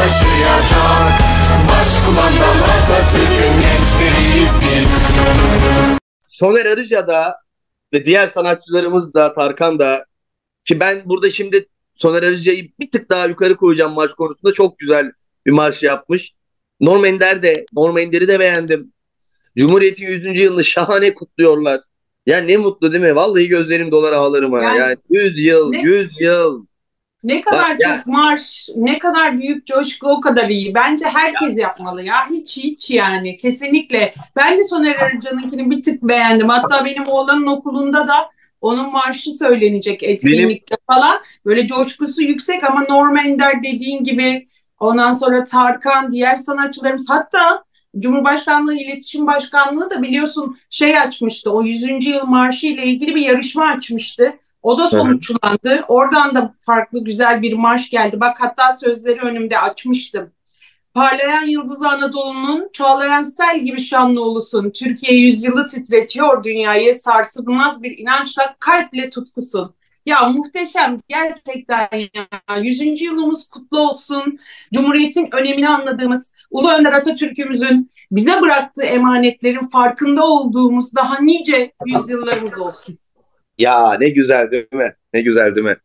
taşıyacak. Başkumandan Atatürk'ün Soner Arıca da ve diğer sanatçılarımız da Tarkan da ki ben burada şimdi Soner Arıca'yı bir tık daha yukarı koyacağım marş konusunda çok güzel bir marş yapmış. Norm Ender de Norm Ender'i de beğendim. Cumhuriyet'in 100. yılını şahane kutluyorlar. Ya ne mutlu değil mi? Vallahi gözlerim dolar ağlarıma. Yani- Yani, 100 yıl, Ne- 100 yıl. Ne kadar Bak ya- çok marş, ne kadar büyük coşku o kadar iyi. Bence herkes yapmalı ya. Hiç hiç yani kesinlikle. Ben de Soner Arıcan'ınkini bir tık beğendim. Hatta benim oğlanın okulunda da onun marşı söylenecek etkinlikte falan. Böyle coşkusu yüksek ama Norm Ender dediğin gibi ondan sonra Tarkan, diğer sanatçılarımız hatta Cumhurbaşkanlığı İletişim Başkanlığı da biliyorsun şey açmıştı. O 100. yıl marşı ile ilgili bir yarışma açmıştı. O da sonuçlandı. Oradan da farklı güzel bir marş geldi. Bak hatta sözleri önümde açmıştım. Parlayan Yıldız Anadolu'nun çağlayan sel gibi şanlı ulusun. Türkiye yüzyılı titretiyor dünyayı. Sarsılmaz bir inançla kalple tutkusun. Ya muhteşem gerçekten ya. 100. yılımız kutlu olsun. Cumhuriyetin önemini anladığımız Ulu Önder Atatürk'ümüzün bize bıraktığı emanetlerin farkında olduğumuz daha nice yüzyıllarımız olsun. Ya ne güzel değil mi? Ne güzel değil mi?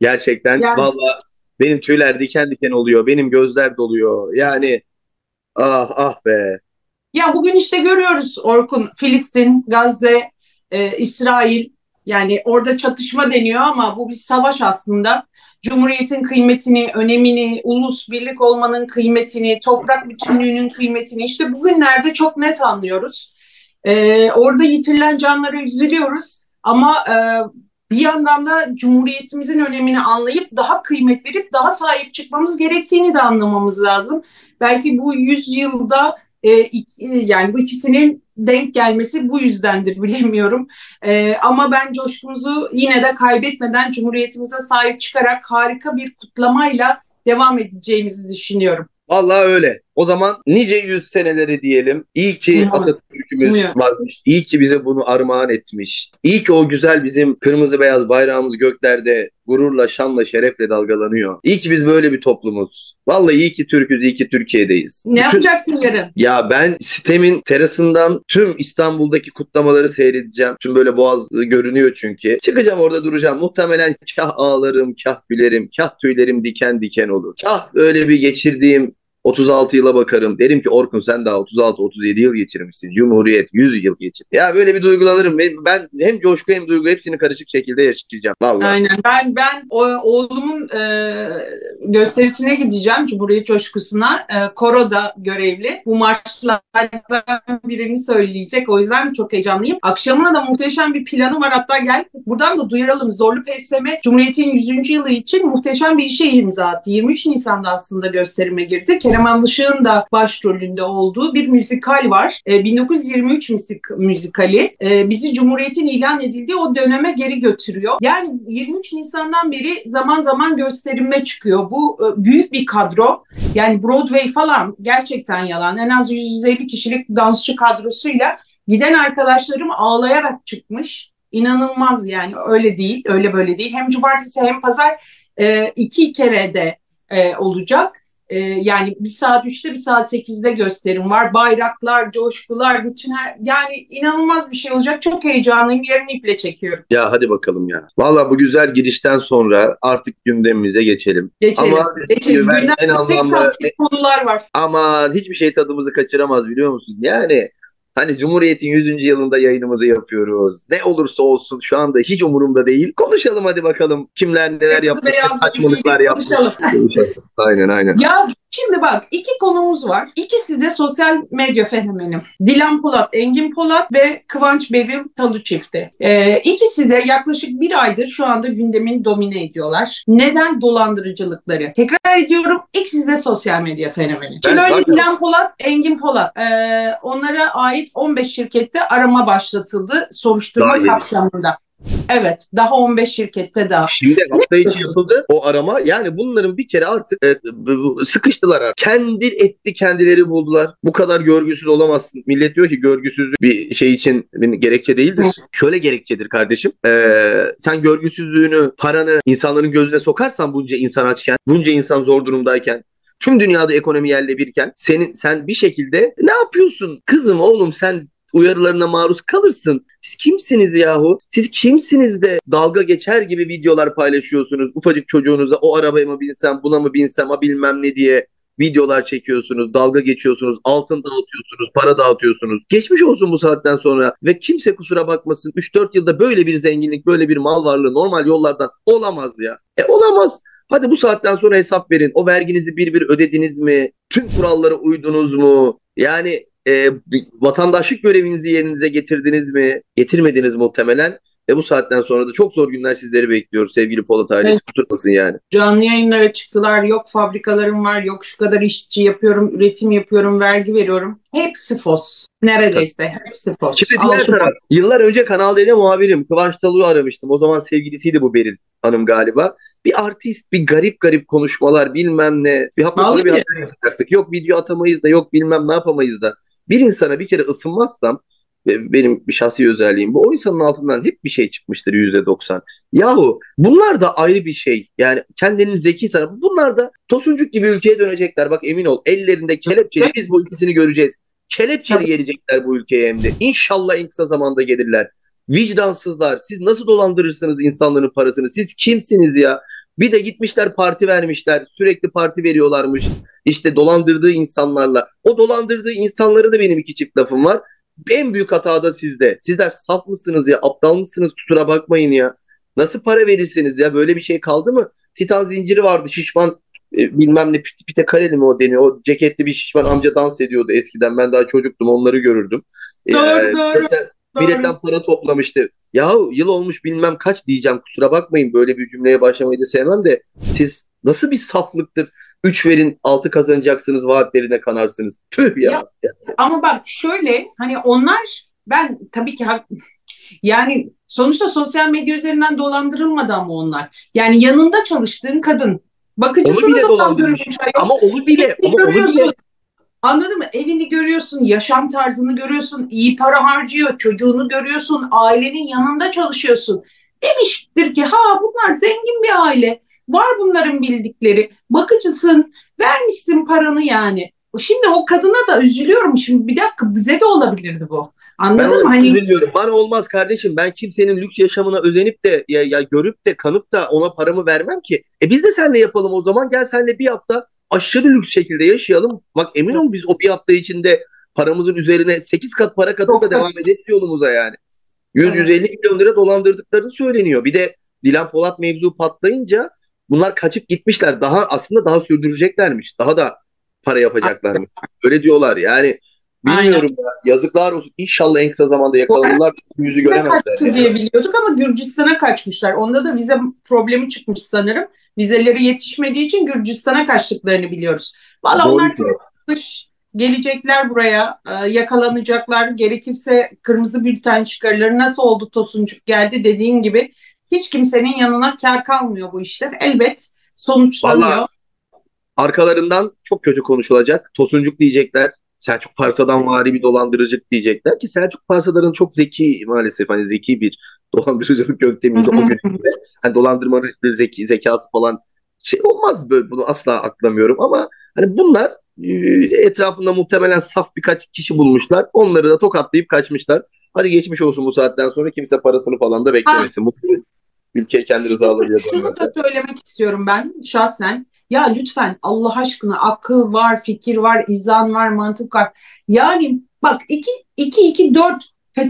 Gerçekten Yani- valla benim tüyler diken diken oluyor. Benim gözler doluyor. Yani ah ah be. Ya bugün işte görüyoruz Orkun, Filistin, Gazze, e, İsrail yani orada çatışma deniyor ama bu bir savaş aslında. Cumhuriyetin kıymetini, önemini, ulus birlik olmanın kıymetini, toprak bütünlüğünün kıymetini işte bugünlerde çok net anlıyoruz. E, orada yitirilen canlara üzülüyoruz ama e, bir yandan da Cumhuriyetimizin önemini anlayıp daha kıymet verip daha sahip çıkmamız gerektiğini de anlamamız lazım. Belki bu yüzyılda e, iki- yani bu ikisinin denk gelmesi bu yüzdendir bilemiyorum. E, ama ben coşkumuzu yine de kaybetmeden Cumhuriyetimize sahip çıkarak harika bir kutlamayla devam edeceğimizi düşünüyorum. Vallahi öyle. O zaman nice yüz seneleri diyelim. İyi ki. Atatürk'ümüz varmış. İyi ki bize bunu armağan etmiş. İyi ki o güzel bizim kırmızı beyaz bayrağımız göklerde gururla, şanla, şerefle dalgalanıyor. İyi ki biz böyle bir toplumuz. Vallahi iyi ki Türk'üz, iyi ki Türkiye'deyiz. Ne Bütün- yapacaksın yarın? Ya ben sitemin terasından tüm İstanbul'daki kutlamaları seyredeceğim. Tüm böyle boğaz görünüyor çünkü. Çıkacağım orada duracağım. Muhtemelen kah ağlarım, kah gülerim, kah tüylerim diken diken olur. Kah böyle bir geçirdiğim 36 yıla bakarım. Derim ki Orkun sen daha 36-37 yıl geçirmişsin. Cumhuriyet 100 yıl geçir. Ya böyle bir duygulanırım. Ben, hem coşku hem duygu hepsini karışık şekilde yaşayacağım. Vallahi. Aynen. Ben ben o, oğlumun e, gösterisine gideceğim Cumhuriyet Coşkusu'na. E, Koro'da görevli. Bu marşlardan birini söyleyecek. O yüzden çok heyecanlıyım. Akşamına da muhteşem bir planı var. Hatta gel buradan da duyuralım. Zorlu PSM Cumhuriyet'in 100. yılı için muhteşem bir işe imza attı. 23 Nisan'da aslında gösterime girdi. Kerem Anlaşık'ın da başrolünde olduğu bir müzikal var. E, 1923 müzik, müzikali. E, bizi Cumhuriyet'in ilan edildiği o döneme geri götürüyor. Yani 23 Nisan'dan beri zaman zaman gösterime çıkıyor. Bu e, büyük bir kadro. Yani Broadway falan gerçekten yalan. En az 150 kişilik dansçı kadrosuyla giden arkadaşlarım ağlayarak çıkmış. İnanılmaz yani öyle değil, öyle böyle değil. Hem cumartesi hem pazar e, iki kere de e, olacak. E, yani bir saat 3'te bir saat 8'de gösterim var. Bayraklar, coşkular, bütün her... Yani inanılmaz bir şey olacak. Çok heyecanlıyım. Yarın iple çekiyorum. Ya hadi bakalım ya. Vallahi bu güzel gidişten sonra artık gündemimize geçelim. Geçelim. Ama Geçelim. en pek anlamlı tatsız konular var. Aman hiçbir şey tadımızı kaçıramaz biliyor musun? Yani hani Cumhuriyet'in 100. yılında yayınımızı yapıyoruz. Ne olursa olsun şu anda hiç umurumda değil. Konuşalım hadi bakalım kimler neler yapmış, saçmalıklar yapmış. Konuşalım. aynen aynen. Ya şimdi bak iki konumuz var. İkisi de sosyal medya fenomeni. Dilan Polat, Engin Polat ve Kıvanç Beril Talu çifti. Ee, ikisi de yaklaşık bir aydır şu anda gündemini domine ediyorlar. Neden dolandırıcılıkları? Tekrar ediyorum ikisi de sosyal medya fenomeni. Şimdi Ben önce Dilan Polat, Engin Polat. Ee, onlara ait 15 şirkette arama başlatıldı soruşturma Daha kapsamında. Evet. Daha 15 şirkette daha. Şimdi hafta içi yapıldı o arama. Yani bunların bir kere artık e, sıkıştılar artık. Kendi etti kendileri buldular. Bu kadar görgüsüz olamazsın. Millet diyor ki görgüsüzlük bir şey için gerekçe değildir. Şöyle gerekçedir kardeşim. Ee, sen görgüsüzlüğünü, paranı insanların gözüne sokarsan bunca insan açken, bunca insan zor durumdayken tüm dünyada ekonomi yerle birken senin sen bir şekilde ne yapıyorsun? Kızım oğlum sen uyarılarına maruz kalırsın. Siz kimsiniz yahu? Siz kimsiniz de dalga geçer gibi videolar paylaşıyorsunuz. Ufacık çocuğunuza o arabaya mı binsem, buna mı binsem, ha bilmem ne diye videolar çekiyorsunuz, dalga geçiyorsunuz, altın dağıtıyorsunuz, para dağıtıyorsunuz. Geçmiş olsun bu saatten sonra ve kimse kusura bakmasın 3-4 yılda böyle bir zenginlik, böyle bir mal varlığı normal yollardan olamaz ya. E olamaz. Hadi bu saatten sonra hesap verin. O verginizi bir bir ödediniz mi? Tüm kurallara uydunuz mu? Yani e, vatandaşlık görevinizi yerinize getirdiniz mi? Getirmediniz muhtemelen. Ve bu saatten sonra da çok zor günler sizleri bekliyor sevgili Polat ailesi. Evet. Kusurmasın yani. Canlı yayınlara çıktılar. Yok fabrikalarım var. Yok şu kadar işçi yapıyorum. Üretim yapıyorum. Vergi veriyorum. Hepsi fos. Neredeyse. Hepsi fos. Şimdi Al diğer şu- taraf. Yıllar önce Kanal D'de muhabirim Kıvanç Talu'yu aramıştım. O zaman sevgilisiydi bu Beril Hanım galiba. Bir artist, bir garip garip konuşmalar bilmem ne. Bir hafta sonra bir haber yapacaktık. Yok video atamayız da yok bilmem ne yapamayız da. Bir insana bir kere ısınmazsam benim bir şahsi özelliğim bu. O insanın altından hep bir şey çıkmıştır yüzde doksan. Yahu bunlar da ayrı bir şey. Yani kendini zeki sanıp bunlar da tosuncuk gibi ülkeye dönecekler. Bak emin ol ellerinde kelepçeli biz bu ikisini göreceğiz. Kelepçeli gelecekler bu ülkeye hem de. İnşallah en kısa zamanda gelirler. Vicdansızlar. Siz nasıl dolandırırsınız insanların parasını? Siz kimsiniz ya? Bir de gitmişler parti vermişler. Sürekli parti veriyorlarmış. İşte dolandırdığı insanlarla. O dolandırdığı insanlara da benim iki çift lafım var. En büyük hata da sizde. Sizler saf mısınız ya? Aptal mısınız? Kusura bakmayın ya. Nasıl para verirsiniz ya? Böyle bir şey kaldı mı? Titan zinciri vardı. Şişman e, bilmem ne pite, pite kareli mi o deniyor? O ceketli bir şişman amca dans ediyordu eskiden. Ben daha çocuktum onları görürdüm. E, Doğru, milletten- Doğru. milletten para toplamıştı. Yahu yıl olmuş bilmem kaç diyeceğim. Kusura bakmayın böyle bir cümleye başlamayı da sevmem de siz nasıl bir saflıktır? 3 verin 6 kazanacaksınız vaatlerine kanarsınız. Tüh ya. Ya- Ama bak şöyle hani onlar ben tabii ki yani sonuçta sosyal medya üzerinden dolandırılmadı ama onlar. Yani yanında çalıştığın kadın Onu bakıcısını bile dolandırılmış. dolandırmış. Yok, Ama onu bile, ama onu bile. Anladın mı? Evini görüyorsun, yaşam tarzını görüyorsun, iyi para harcıyor, çocuğunu görüyorsun, ailenin yanında çalışıyorsun. Demiştir ki ha bunlar zengin bir aile. Var bunların bildikleri. Bakıcısın, vermişsin paranı yani. Şimdi o kadına da üzülüyorum. Şimdi bir dakika bize de olabilirdi bu. Ben Anladın mı? ona Hani üzülüyorum. Bana olmaz kardeşim. Ben kimsenin lüks yaşamına özenip de ya, ya görüp de kanıp da ona paramı vermem ki. E biz de seninle yapalım o zaman. Gel seninle bir hafta aşırı lüks şekilde yaşayalım. Bak emin ol biz o bir hafta içinde paramızın üzerine 8 kat para katıp da devam ederiz yolumuza yani. 100-150 milyon lira dolandırdıkları söyleniyor. Bir de Dilan Polat mevzu patlayınca bunlar kaçıp gitmişler. Daha aslında daha sürdüreceklermiş. Daha da para yapacaklarmış. Öyle diyorlar yani. Bilmiyorum ya. Yazıklar olsun. İnşallah en kısa zamanda yakalanırlar. Yüzü göremezler. kaçtı yani. diye biliyorduk ama Gürcistan'a kaçmışlar. Onda da vize problemi çıkmış sanırım. Vizeleri yetişmediği için Gürcistan'a kaçtıklarını biliyoruz. Valla onlar. Kış gelecekler buraya, e, yakalanacaklar. Gerekirse kırmızı bülten çıkarılır. Nasıl oldu Tosuncuk geldi dediğin gibi. Hiç kimsenin yanına kar kalmıyor bu işler. Elbet sonuçlanıyor. Vallahi Arkalarından çok kötü konuşulacak. Tosuncuk diyecekler. Selçuk Parsa'dan vari bir dolandırıcılık diyecekler ki Selçuk Parsa'ların çok zeki maalesef hani zeki bir dolandırıcılık yöntemiydi o günümüzde. Hani dolandırmanın zeki zekası falan şey olmaz böyle bunu asla aklamıyorum ama hani bunlar e, etrafında muhtemelen saf birkaç kişi bulmuşlar. Onları da tokatlayıp kaçmışlar. Hadi geçmiş olsun bu saatten sonra kimse parasını falan da beklemesin. Mutlu ülkeye kendi rızalarıyla Şunu dönmezler. da söylemek istiyorum ben şahsen. Ya lütfen Allah aşkına akıl var, fikir var, izan var, mantık var. Yani bak 2 2 2 4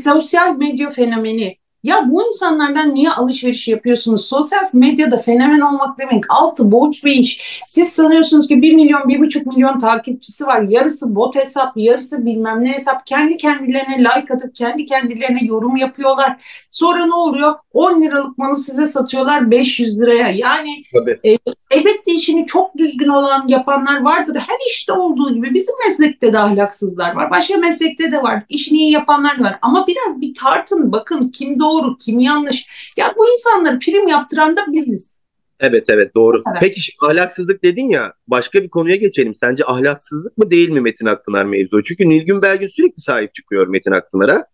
sosyal medya fenomeni. Ya bu insanlardan niye alışveriş yapıyorsunuz? Sosyal medyada fenomen olmak demek altı borç bir iş. Siz sanıyorsunuz ki 1 milyon, 1,5 milyon takipçisi var. Yarısı bot hesap, yarısı bilmem ne hesap. Kendi kendilerine like atıp kendi kendilerine yorum yapıyorlar. Sonra ne oluyor? 10 liralık malı size satıyorlar 500 liraya. Yani Tabii. e, elbette işini çok düzgün olan yapanlar vardır. Her işte olduğu gibi bizim meslekte de ahlaksızlar var. Başka meslekte de var. İşini iyi yapanlar var. Ama biraz bir tartın bakın kim doğru kim yanlış. Ya bu insanları prim yaptıran da biziz. Evet evet doğru. Evet. Peki şimdi ahlaksızlık dedin ya başka bir konuya geçelim. Sence ahlaksızlık mı değil mi Metin Akpınar mevzu? Çünkü Nilgün Belgün sürekli sahip çıkıyor Metin Akpınar'a.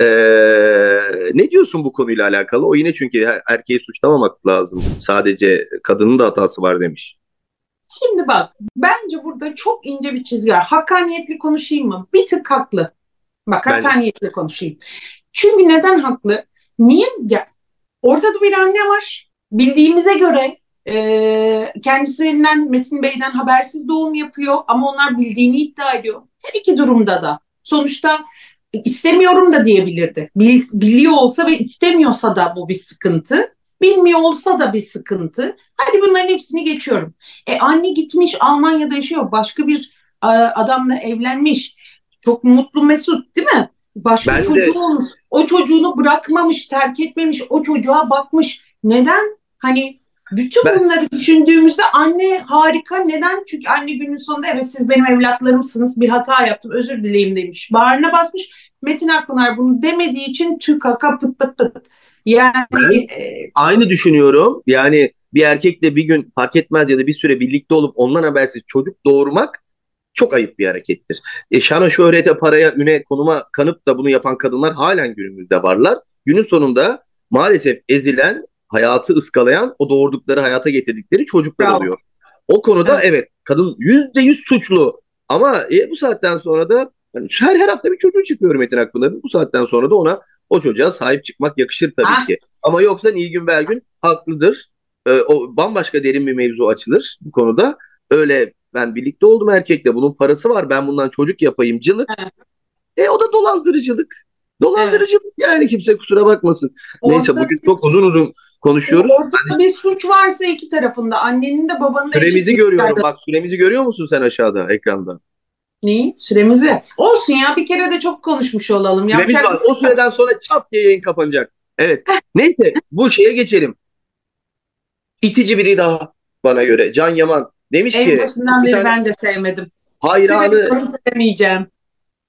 Ee, ne diyorsun bu konuyla alakalı? O yine çünkü erkeği suçlamamak lazım. Sadece kadının da hatası var demiş. Şimdi bak bence burada çok ince bir çizgi var. Hakkaniyetli konuşayım mı? Bir tık haklı. Bak hakkaniyetli konuşayım. Çünkü neden haklı? Niye? Ya, ortada bir anne var. Bildiğimize göre e, kendisinden Metin Bey'den habersiz doğum yapıyor ama onlar bildiğini iddia ediyor. Her iki durumda da. Sonuçta istemiyorum da diyebilirdi. Bil- biliyor olsa ve istemiyorsa da bu bir sıkıntı. Bilmiyor olsa da bir sıkıntı. Hadi bunların hepsini geçiyorum. E anne gitmiş Almanya'da yaşıyor. Başka bir e, adamla evlenmiş. Çok mutlu mesut değil mi? Başka Ben de- çocuğu olmuş. O çocuğunu bırakmamış, terk etmemiş. O çocuğa bakmış. Neden? Hani bütün Ben- bunları düşündüğümüzde anne harika. Neden? Çünkü anne günün sonunda evet siz benim evlatlarımsınız. Bir hata yaptım. Özür dileyim demiş. Bağrına basmış. Metin Akpınar bunu demediği için tükaka pıt pıt pıt. Yani Ben- e, Aynı düşünüyorum. Yani bir erkekle bir gün fark etmez ya da bir süre birlikte olup ondan habersiz çocuk doğurmak çok ayıp bir harekettir. E, şana şöhrete, paraya, üne, konuma kanıp da bunu yapan kadınlar halen günümüzde varlar. Günün sonunda maalesef ezilen, hayatı ıskalayan, o doğurdukları, hayata getirdikleri çocuklar Bravo. oluyor. O konuda evet, kadın yüzde yüz suçlu. Ama e, bu saatten sonra da hani her her hafta bir çocuğu çıkıyor Metin Akpınar'ın. Bu saatten sonra da ona o çocuğa sahip çıkmak yakışır tabii Ah. ki. Ama yoksa Nilgün Belgün haklıdır. Ee, o bambaşka derin bir mevzu açılır bu konuda. Öyle ben birlikte oldum erkekle bunun parası var ben bundan çocuk yapayım cılık. Evet. E o da dolandırıcılık. Dolandırıcılık yani kimse kusura bakmasın. Neyse ortada bugün çok uzun uzun konuşuyoruz. Ortada bir suç varsa iki tarafında annenin de babanın da Süremizi görüyorum. miktarda- Bak süremizi görüyor musun sen aşağıda ekranda? Neyi? Süremizi. Olsun ya bir kere de çok konuşmuş olalım. Süremiz Yapacak var. O süreden sonra çat diye yayın kapanacak. Evet. Neyse bu şeye geçelim. İtici biri daha bana göre. Can Yaman demiş En ki başından bir beri tane ben de sevmedim. hayranı Sevemiyorum, sevemeyeceğim.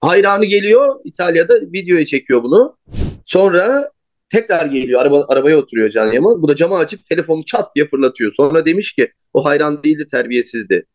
hayranı geliyor İtalya'da videoya çekiyor bunu. Sonra tekrar geliyor araba, arabaya oturuyor Can Yaman. Bu da camı açıp telefonu çat diye fırlatıyor. Sonra demiş ki o hayran değildi terbiyesizdi.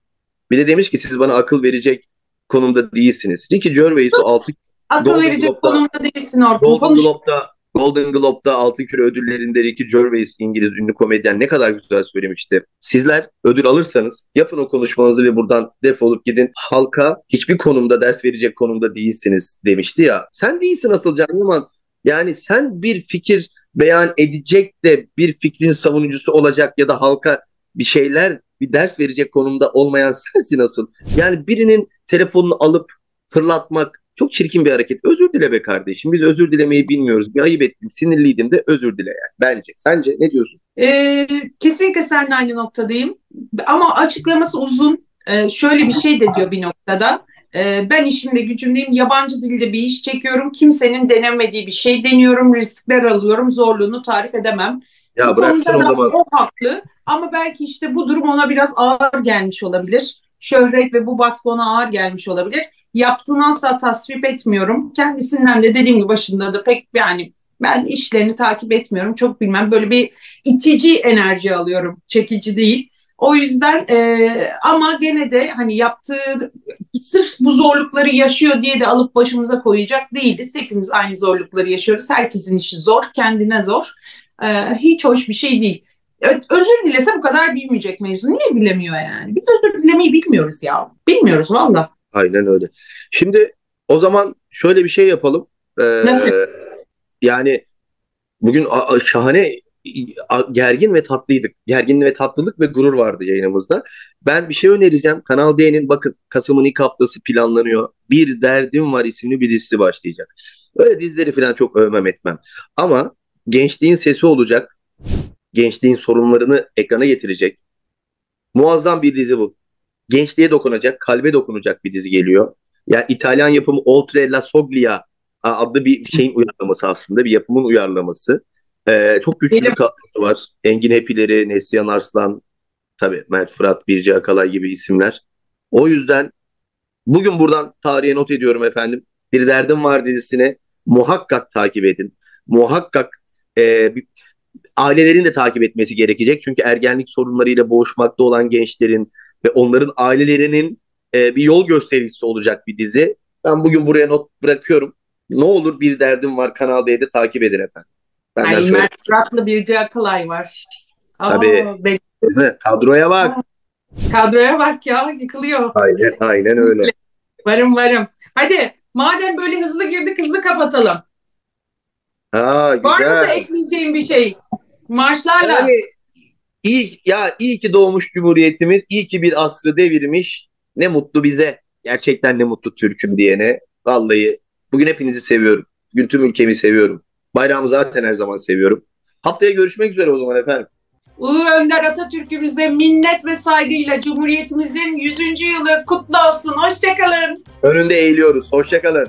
Bir de demiş ki siz bana akıl verecek konumda değilsiniz. Ricky Gervais'i. 6 Akıl Golden verecek Globe'da- konumda değilsin Orkun. Golden Konuş. Globe'da Golden Globe'da Altın Küre ödüllerinde Ricky Gervais İngiliz ünlü komedyen ne kadar güzel söylemişti. Sizler ödül alırsanız yapın o konuşmanızı ve buradan defolup gidin. Halka hiçbir konumda ders verecek konumda değilsiniz demişti ya. Sen değilsin asıl Can Yaman. Yani sen bir fikir beyan edecek de bir fikrin savunucusu olacak ya da halka bir şeyler bir ders verecek konumda olmayan sensin asıl. Yani birinin telefonunu alıp fırlatmak çok çirkin bir hareket. Özür dile be kardeşim. Biz özür dilemeyi bilmiyoruz. Bir ayıp ettim. Sinirliydim de özür dile yani. Bence. Sence ne diyorsun? Ee, kesinlikle seninle aynı noktadayım. Ama açıklaması uzun. Ee, şöyle bir şey de diyor bir noktada. Ee, ben işimde gücümdeyim. Yabancı dilde bir iş çekiyorum. Kimsenin denemediği bir şey deniyorum. Riskler alıyorum. Zorluğunu tarif edemem. Ya konuda o zaman. o haklı. Ama belki işte bu durum ona biraz ağır gelmiş olabilir. Şöhret ve bu baskı ona ağır gelmiş olabilir. Yaptığını asla tasvip etmiyorum. Kendisinden de dediğim gibi başında da pek yani ben işlerini takip etmiyorum. Çok bilmem böyle bir itici enerji alıyorum. Çekici değil. O yüzden e, ama gene de hani yaptığı sırf bu zorlukları yaşıyor diye de alıp başımıza koyacak değiliz. Hepimiz aynı zorlukları yaşıyoruz. Herkesin işi zor, kendine zor. E, hiç hoş bir şey değil. Ö- özür dilese bu kadar büyümeyecek mevzu. Niye dilemiyor yani? Biz özür dilemeyi bilmiyoruz ya. Bilmiyoruz valla. Aynen öyle. Şimdi o zaman şöyle bir şey yapalım. Ee, Nasıl? Yani bugün şahane gergin ve tatlıydık. Gergin ve tatlılık ve gurur vardı yayınımızda. Ben bir şey önereceğim. Kanal D'nin bakın Kasım'ın ilk haftası planlanıyor. Bir Derdim Var isimli bir dizisi başlayacak. Öyle dizileri falan çok övmem etmem. Ama gençliğin sesi olacak. Gençliğin sorunlarını ekrana getirecek. Muazzam bir dizi bu. Gençliğe dokunacak, kalbe dokunacak bir dizi geliyor. Yani İtalyan yapımı Oltre la Soglia adlı bir şeyin uyarlaması aslında. Bir yapımın uyarlaması. Ee, çok güçlü bir kadrosu var. Engin Hepileri, Neslihan Arslan, Tabii Mert Fırat, Birce Akalay gibi isimler. O yüzden bugün buradan tarihe not ediyorum efendim. Bir Derdim Var dizisini muhakkak takip edin. Muhakkak e, bir, ailelerin de takip etmesi gerekecek. Çünkü ergenlik sorunlarıyla boğuşmakta olan gençlerin ve onların ailelerinin e, bir yol göstericisi olacak bir dizi. Ben bugün buraya not bırakıyorum. Ne olur bir derdim var Kanal D'de takip edin efendim. Benden söyle. Mert Fırat'la Birce Akalay var. Aa, Tabii. mi? Kadroya bak. Kadroya bak ya yıkılıyor. Aynen, aynen öyle. Varım varım. Hadi madem böyle hızlı girdik hızlı kapatalım. Ha Var mı güzel. ekleyeceğim bir şey? Marşlarla. Yani iyi ya iyi ki doğmuş Cumhuriyetimiz, iyi ki bir asrı devirmiş. Ne mutlu bize. Gerçekten ne mutlu Türk'üm diyene. Vallahi bugün hepinizi seviyorum. Bugün tüm ülkemi seviyorum. Bayrağımı zaten her zaman seviyorum. Haftaya görüşmek üzere o zaman efendim. Ulu Önder Atatürk'ümüze minnet ve saygıyla Cumhuriyetimizin 100. yılı kutlu olsun. Hoşçakalın. Önünde eğiliyoruz. Hoşçakalın.